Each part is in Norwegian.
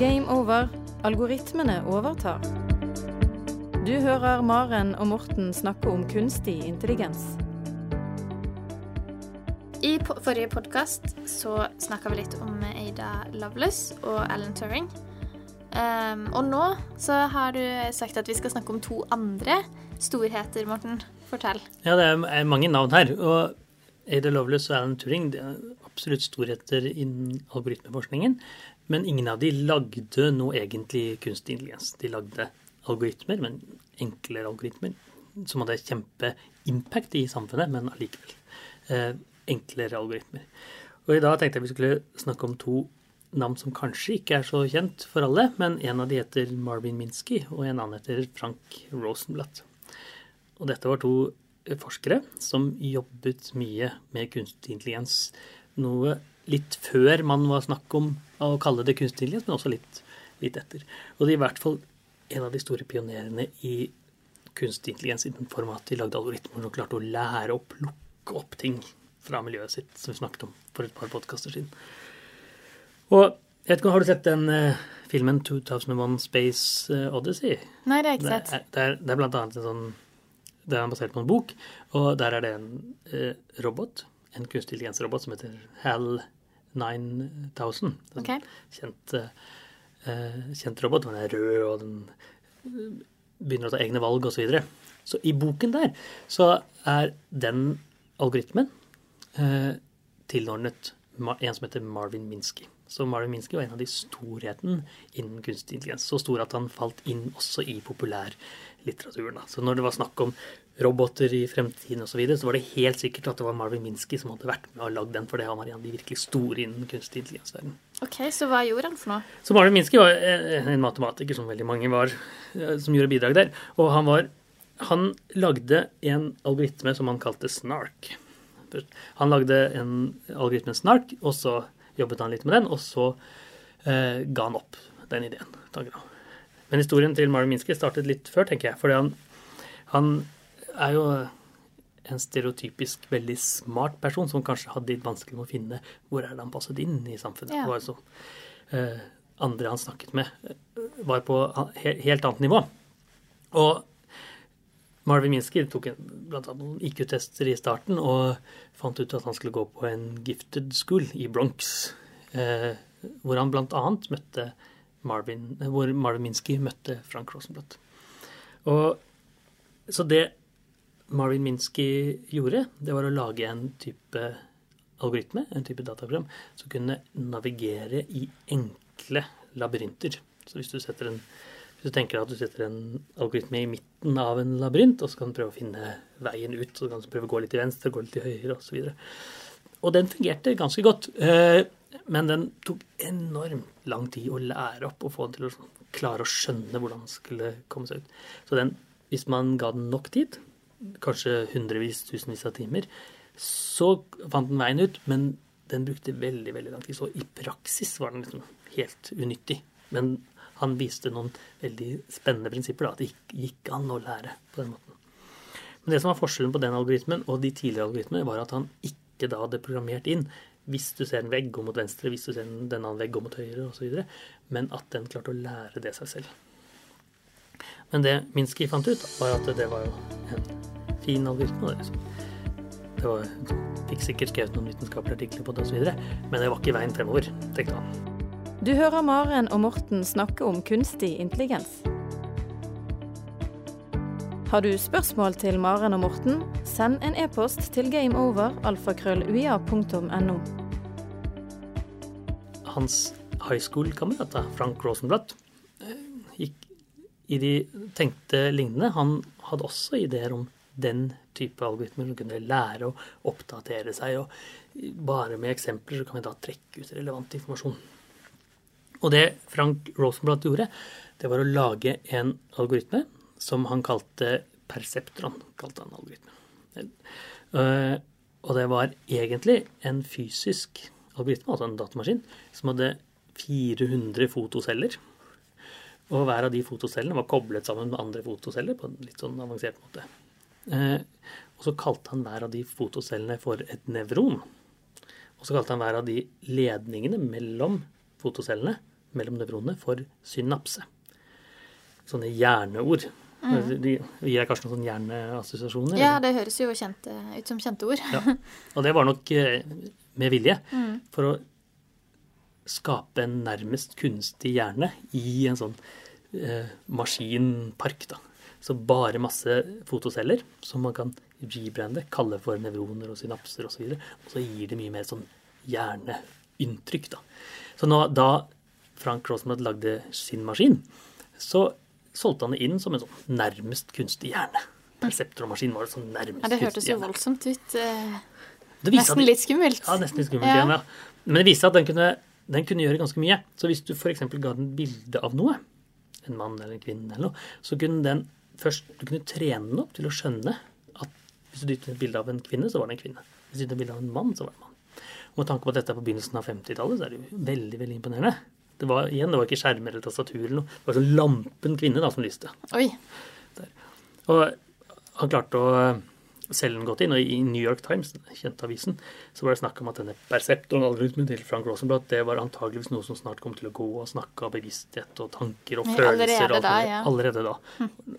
Game over. Algoritmene overtar. Du hører Maren og Morten snakke om kunstig intelligens. I po forrige podkast så snakka vi litt om Ada Loveless og Alan Turing. Um, og nå så har du sagt at vi skal snakke om to andre storheter, Morten. Fortell. Ja, det er mange navn her. Og Ada Loveless og Alan Turing det er absolutt storheter innen algoritmeforskningen. Men ingen av de lagde noe egentlig kunstig intelligens. De lagde algoritmer, men enklere algoritmer, som hadde kjempeimpact i samfunnet, men allikevel eh, enklere algoritmer. Og i dag tenkte jeg vi skulle snakke om to navn som kanskje ikke er så kjent for alle, men en av de heter Marvin Minsky, og en annen heter Frank Rosenblatt. Og dette var to forskere som jobbet mye med kunstig intelligens. Noe litt før man var snakk om å kalle det kunstig intelligens, men også litt, litt etter. Og det er i hvert fall en av de store pionerene i kunstig intelligens i den form at de lagde algoritmer og klarte å lære å plukke opp ting fra miljøet sitt, som vi snakket om for et par podkaster siden. Og jeg vet ikke, Har du sett den uh, filmen 2001 Space eh, Odyssey? Nei, det har jeg ikke sett. Det er, det er blant annet en sånn Det er basert på en bok, og der er det en uh, robot, en kunstig intelligensrobot som heter HAL 9000. Okay. Kjent, uh, kjent robot. Den er rød, og den begynner å ta egne valg, osv. Så, videre. så i boken der så er den algoritmen uh, tilordnet en som heter Marvin Minsky. Så Marvin Minsky var en av de storhetene innen kunstig intelligens. Så stor at han falt inn også i populærlitteraturen. Så når det var snakk om roboter i fremtiden osv., så, videre, så var det helt sikkert at det var Marvin Minsky som hadde vært med og lagd den, for det han var en av de virkelig store innen kunstig intelligens-verden. Ok, Så hva gjorde han for noe? Så Marvin Minsky var en matematiker som veldig mange var, som gjorde bidrag der. Og han var Han lagde en algoritme som han kalte Snark. Han lagde en algoritme Snark, og så jobbet han litt med den, og så eh, ga han opp den ideen. Men historien til Marvin Minsky startet litt før, tenker jeg. fordi han, han er jo en stereotypisk veldig smart person som kanskje hadde litt vanskelig med å finne hvor er det han passet inn i samfunnet. Ja. Altså, eh, andre han snakket med, var på he helt annet nivå. Og Marvin Minsky tok en, blant annet noen IQ-tester i starten og fant ut at han skulle gå på en gifted school i Bronx, eh, hvor han blant annet møtte Marvin, hvor Marvin Minsky møtte Frank Rosenblatt. Og, så det Marvin Minsky gjorde, det var å lage en type algoritme, en type dataprogram, som kunne navigere i enkle labyrinter. Så hvis du en hvis du tenker at du setter en algoritme i midten av en labyrint, og så kan du prøve å finne veien ut, så kan du prøve å gå litt til venstre, gå litt til høyre osv. Og, og den fungerte ganske godt. Men den tok enormt lang tid å lære opp og få den til å klare å skjønne hvordan den skulle komme seg ut. Så den, hvis man ga den nok tid, kanskje hundrevis, tusenvis av timer, så fant den veien ut. Men den brukte veldig veldig lang tid. Så i praksis var den liksom helt unyttig. Men han viste noen veldig spennende prinsipper. Da, at det gikk an å lære på den måten. Men det som var forskjellen på den algoritmen og de tidligere algoritmene, var at han ikke da hadde programmert inn hvis du ser en vegg gå mot venstre, hvis du ser en annen vegg gå mot høyre osv., men at den klarte å lære det seg selv. Men det Minsky fant ut, var at det var jo en fin algoritme. Det, var, fikk sikkert skrevet noen vitenskapelige artikler på det osv., men det var ikke veien fremover, tenkte han. Du hører Maren og Morten snakke om kunstig intelligens. Har du spørsmål til Maren og Morten, send en e-post til gameover.alfakrølluia.no. Hans high school-kamerat, Frank Rosenblatt, gikk i de tenkte lignende. Han hadde også ideer om den type algoritmer som kunne lære å oppdatere seg. og Bare med eksempler så kan vi da trekke ut relevant informasjon. Og det Frank Rosenblatt gjorde, det var å lage en algoritme som han kalte Perceptron. kalte han algoritmen. Og det var egentlig en fysisk algoritme, altså en datamaskin, som hadde 400 fotoceller. Og hver av de fotocellene var koblet sammen med andre fotoceller på en litt sånn avansert måte. Og så kalte han hver av de fotocellene for et nevron. Og så kalte han hver av de ledningene mellom fotocellene mellom nevronene for synapse. Sånne hjerneord. De gir kanskje noen sånne hjerneassosiasjoner? Ja, det høres jo kjente, ut som kjente ord. Ja. Og det var nok eh, med vilje. Mm. For å skape en nærmest kunstig hjerne i en sånn eh, maskinpark. da. Så bare masse fotoceller som man kan rebrande, kalle for nevroner og synapser osv. Og, og så gir det mye mer sånn hjerneinntrykk. da. Så nå, da Frank Rosenblatt lagde sin maskin, så solgte han det inn som en sånn nærmest kunstig hjerne. Perseptormaskin var det sånn nærmest kunstig hjerne. Ja, det hørtes jo voldsomt ut. eh, Nesten litt skummelt. ja, nesten litt skummelt Ja. igjen, ja. Men det viste seg at den kunne, den kunne gjøre ganske mye. Så hvis du f.eks. ga den bilde av noe, en mann eller en kvinne eller noe, så kunne den først Du kunne trene den opp til å skjønne at hvis du dyttet et bilde av en kvinne, så var det en kvinne. Hvis du dyttet et bilde av en mann, så var det en mann. Og med tanke på at dette er på begynnelsen av 50-tallet, så er det jo veldig, veldig imponerende. Det var igjen, det var ikke skjermer eller tastatur eller noe. Det var sånn lampen kvinne da som lyste. Oi. Og han klarte å eh, gått inn, og i New York Times, kjente avisen, så var det snakk om at denne perceptoren-algoritmen til Frank Rosenblatt, det var antageligvis noe som snart kom til å gå og snakke av bevissthet og tanker og følelser. allerede da, ja. Allerede da.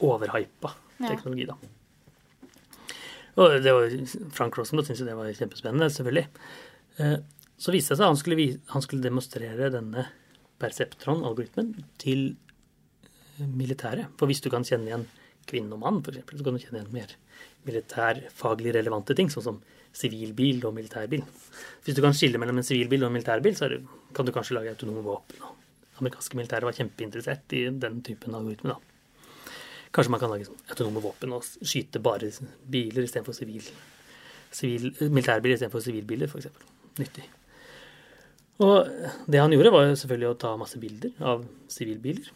Overhypa teknologi, da. Og det var, Frank Rosenblatt syntes jo det var kjempespennende, selvfølgelig. Eh, Så viste det seg at han skulle, han skulle demonstrere denne perceptron-algoritmen til eh, militæret. For hvis du kan kjenne igjen kvinne og mann, f.eks., så kan du kjenne igjen mer militærfaglig relevante ting, sånn som sivilbil og militærbil. Hvis du kan skille mellom en sivilbil og en militærbil, så det, kan du kanskje lage autonome våpen. og Amerikanske militære var kjempeinteressert i den typen algoritme. da. Kanskje man kan lage sånn autonome våpen og skyte bare biler istedenfor sivil, sivil, militærbiler istedenfor sivilbiler, f.eks. Nyttig. Og det han gjorde, var selvfølgelig å ta masse bilder av sivilbiler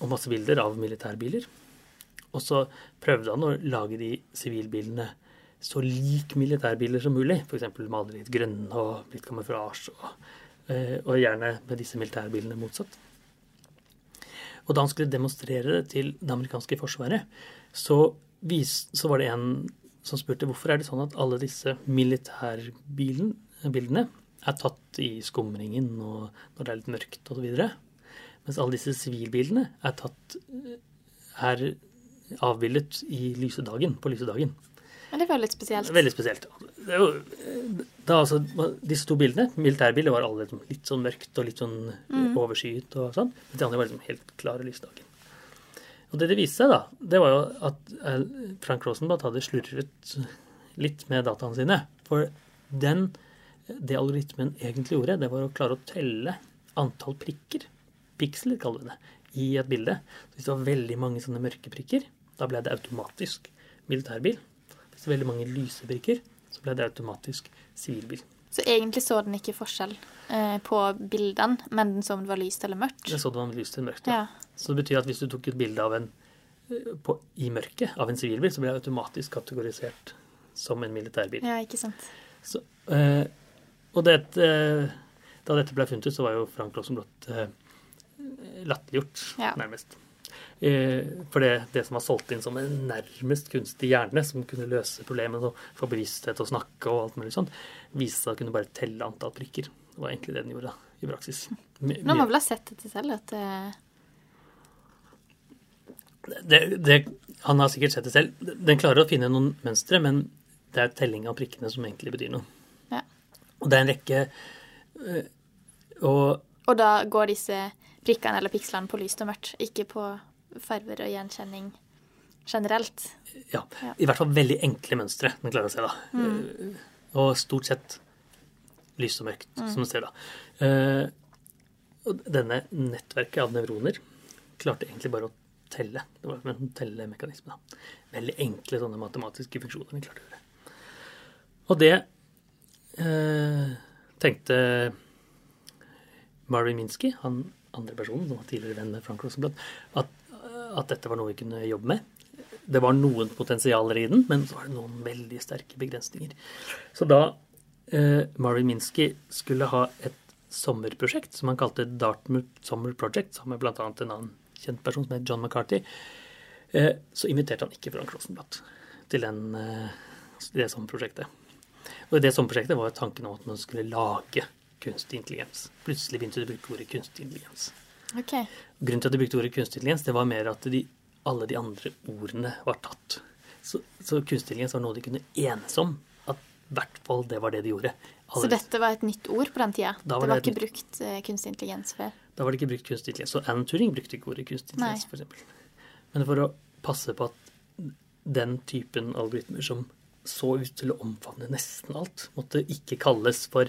og masse bilder av militærbiler. Og så prøvde han å lage de sivilbilene så lik militærbiler som mulig. F.eks. male litt grønne og litt kamuflasje, og, eh, og gjerne med disse militærbilene motsatt. Og da han skulle demonstrere det til det amerikanske forsvaret, så, vis, så var det en som spurte hvorfor er det sånn at alle disse militærbildene er tatt i skumringen og når det er litt mørkt osv. Mens alle disse sivilbilene er tatt er avbildet i lysedagen, på lysedagen. Men det var litt spesielt. Veldig spesielt. Det jo, da, altså, disse to bildene, militærbildet, var alle liksom litt sånn mørkt og litt sånn overskyet og sånn. Men de andre var liksom helt klare lysdagen. Og det det viste seg, da, det var jo at eh, Frank Rosenblatt hadde slurret litt med dataene sine. For den, det algoritmen egentlig gjorde, det var å klare å telle antall prikker, piksler kaller vi det, i et bilde. Så hvis det var veldig mange sånne mørke prikker, da ble det automatisk militærbil. Hvis det var veldig mange lyse prikker, så ble det automatisk sivilbil. Så egentlig så den ikke forskjell eh, på bildene, men den så om det var lyst eller mørkt. Den så det var lyst eller mørkt. Ja. Ja. Så det betyr at hvis du tok et bilde av en eh, på, i mørket av en sivilbil, så ble det automatisk kategorisert som en militærbil. ja, ikke sant. Så, eh, og det, eh, da dette ble funnet ut, så var jo Frank Rosenblott eh, latterliggjort, Ja. nærmest. Eh, for det, det som var solgt inn som en nærmest kunstig hjerne, som kunne løse problemet få bevissthet og snakke og alt mulig sånt, viste seg å kunne bare telle antall prikker. Det var egentlig det den gjorde da, i praksis. My- Nå må vel ha sett dette selv, at eh, det, det, han har sikkert sett det selv. Den klarer å finne noen mønstre, men det er telling av prikkene som egentlig betyr noe. Ja. Og det er en rekke eh, Og Og da går disse prikkene eller pikslene på lyst og mørkt, ikke på farver og gjenkjenning generelt. ja, i hvert fall veldig enkle mønstre den klarer å se, da. Mm. Og stort sett lyst og mørkt, som du ser da. Eh, og denne nettverket av nevroner klarte egentlig bare å telle. Det var en tellemekanisme. da. Veldig enkle sånne matematiske funksjoner den klarte å gjøre. Og det eh, tenkte Marvin Minsky, han andre personen som var tidligere venn med Frank Rosenblatt, at, at dette var noe vi kunne jobbe med. Det var noen potensialer i den, men så var det noen veldig sterke begrensninger. Så da eh, Marvin Minsky skulle ha et sommerprosjekt som han kalte Dartmouth Summer Project, sammen med bl.a. en annen kjent person som het John McCarthy, eh, så inviterte han ikke Frank Rosenblatt til den, eh, det sommerprosjektet. Og i det sommerprosjektet var tanken om at man skulle lage kunstig intelligens. Plutselig begynte de å bruke ordet kunstig intelligens. Okay. Grunnen til at de brukte ordet kunstig intelligens, det var mer at de, alle de andre ordene var tatt. Så, så kunstig intelligens var noe de kunne enes om. At i hvert fall det var det de gjorde. Så dette var et nytt ord på den tida? Da Det var var det et ikke brukt eh, kunstig intelligens før? Da var det ikke brukt kunstig intelligens. Så Alan Turing brukte ikke ordet kunstig intelligens, f.eks. Men for å passe på at den typen algoritmer som så ut til å omfavne nesten alt, måtte ikke kalles for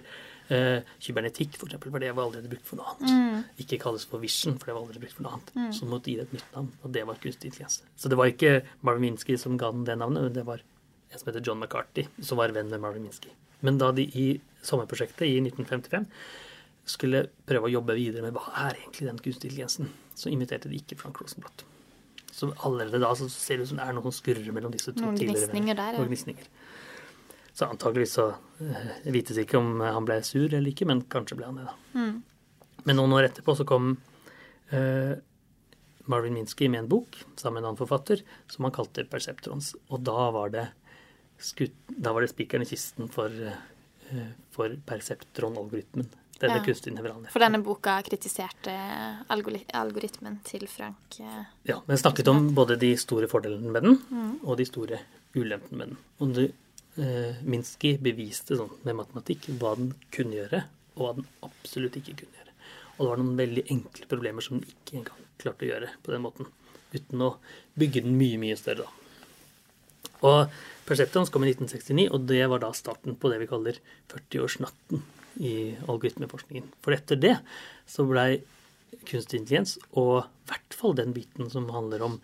eh, kybernetikk, f.eks., for det var allerede brukt for noe annet. Ikke kalles for vision, for det var allerede brukt for noe annet. Så måtte gi det et nytt navn, og det var kunstig intelligens. Så det var ikke Marvin Minsky som ga den det navnet, men det var en som heter John McCarthy, som var venn med Marvin Minsky. Men da de i sommerprosjektet i 1955 skulle prøve å jobbe videre med hva er egentlig den kunstige intelligensen, så inviterte de ikke Frank Rosenblatt. Så allerede da så ser det ut som det er noe som skurrer mellom disse to Noen tidligere venner. der, ja. Noen gnisninger. Så antageligvis så eh, vites ikke om han ble sur eller ikke, men kanskje ble han det, da. Mm. Men noen år etterpå så kom uh, Marvin Minsky med en bok sammen med en annen forfatter som han kalte Perceptrons. Og da var det, skutt, da var det spikeren i kisten for, uh, for Perceptron-algoritmen. Denne Ja. kunstige nevralnettverket. For denne boka kritiserte algoritmen til Frank eh, Ja, den snakket om både de store fordelene med den, og de store ulempene med den. Og det, eh, Minsky beviste sånn med matematikk hva den kunne gjøre, og hva den absolutt ikke kunne gjøre. Og det var noen veldig enkle problemer som den ikke engang klarte å gjøre på den måten. Uten å bygge den mye, mye større, da. Og Perceptrons kom i 1969, og det var da starten på det vi kaller 40-årsnatten i algoritmeforskningen. For etter det så blei kunstig intelligens, og i hvert fall den biten som handler om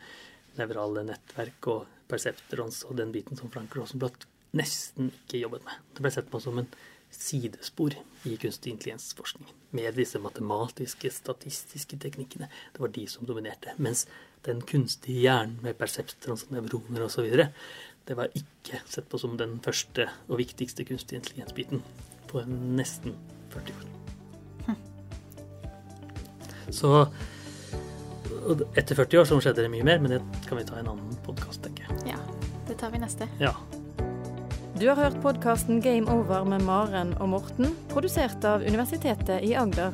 nevrale nettverk og perceptrons, og den biten som Frank Rosenblatt nesten ikke jobbet med. Det ble sett på som en sidespor i kunstig intelligensforskning. Med disse matematiske, statistiske teknikkene. Det var de som dominerte. Mens den kunstige hjernen med perseptrons, nevroner osv., det var ikke sett på som den første og viktigste kunstig intelligensbiten på nesten 40 år. Så etter 40 år så skjedde det mye mer, men det kan vi ta i en annen podkast, tenker jeg. Ja, det tar vi neste. Ja. Du har hørt podkasten Game Over med Maren og Morten, produsert av Universitetet i Agder.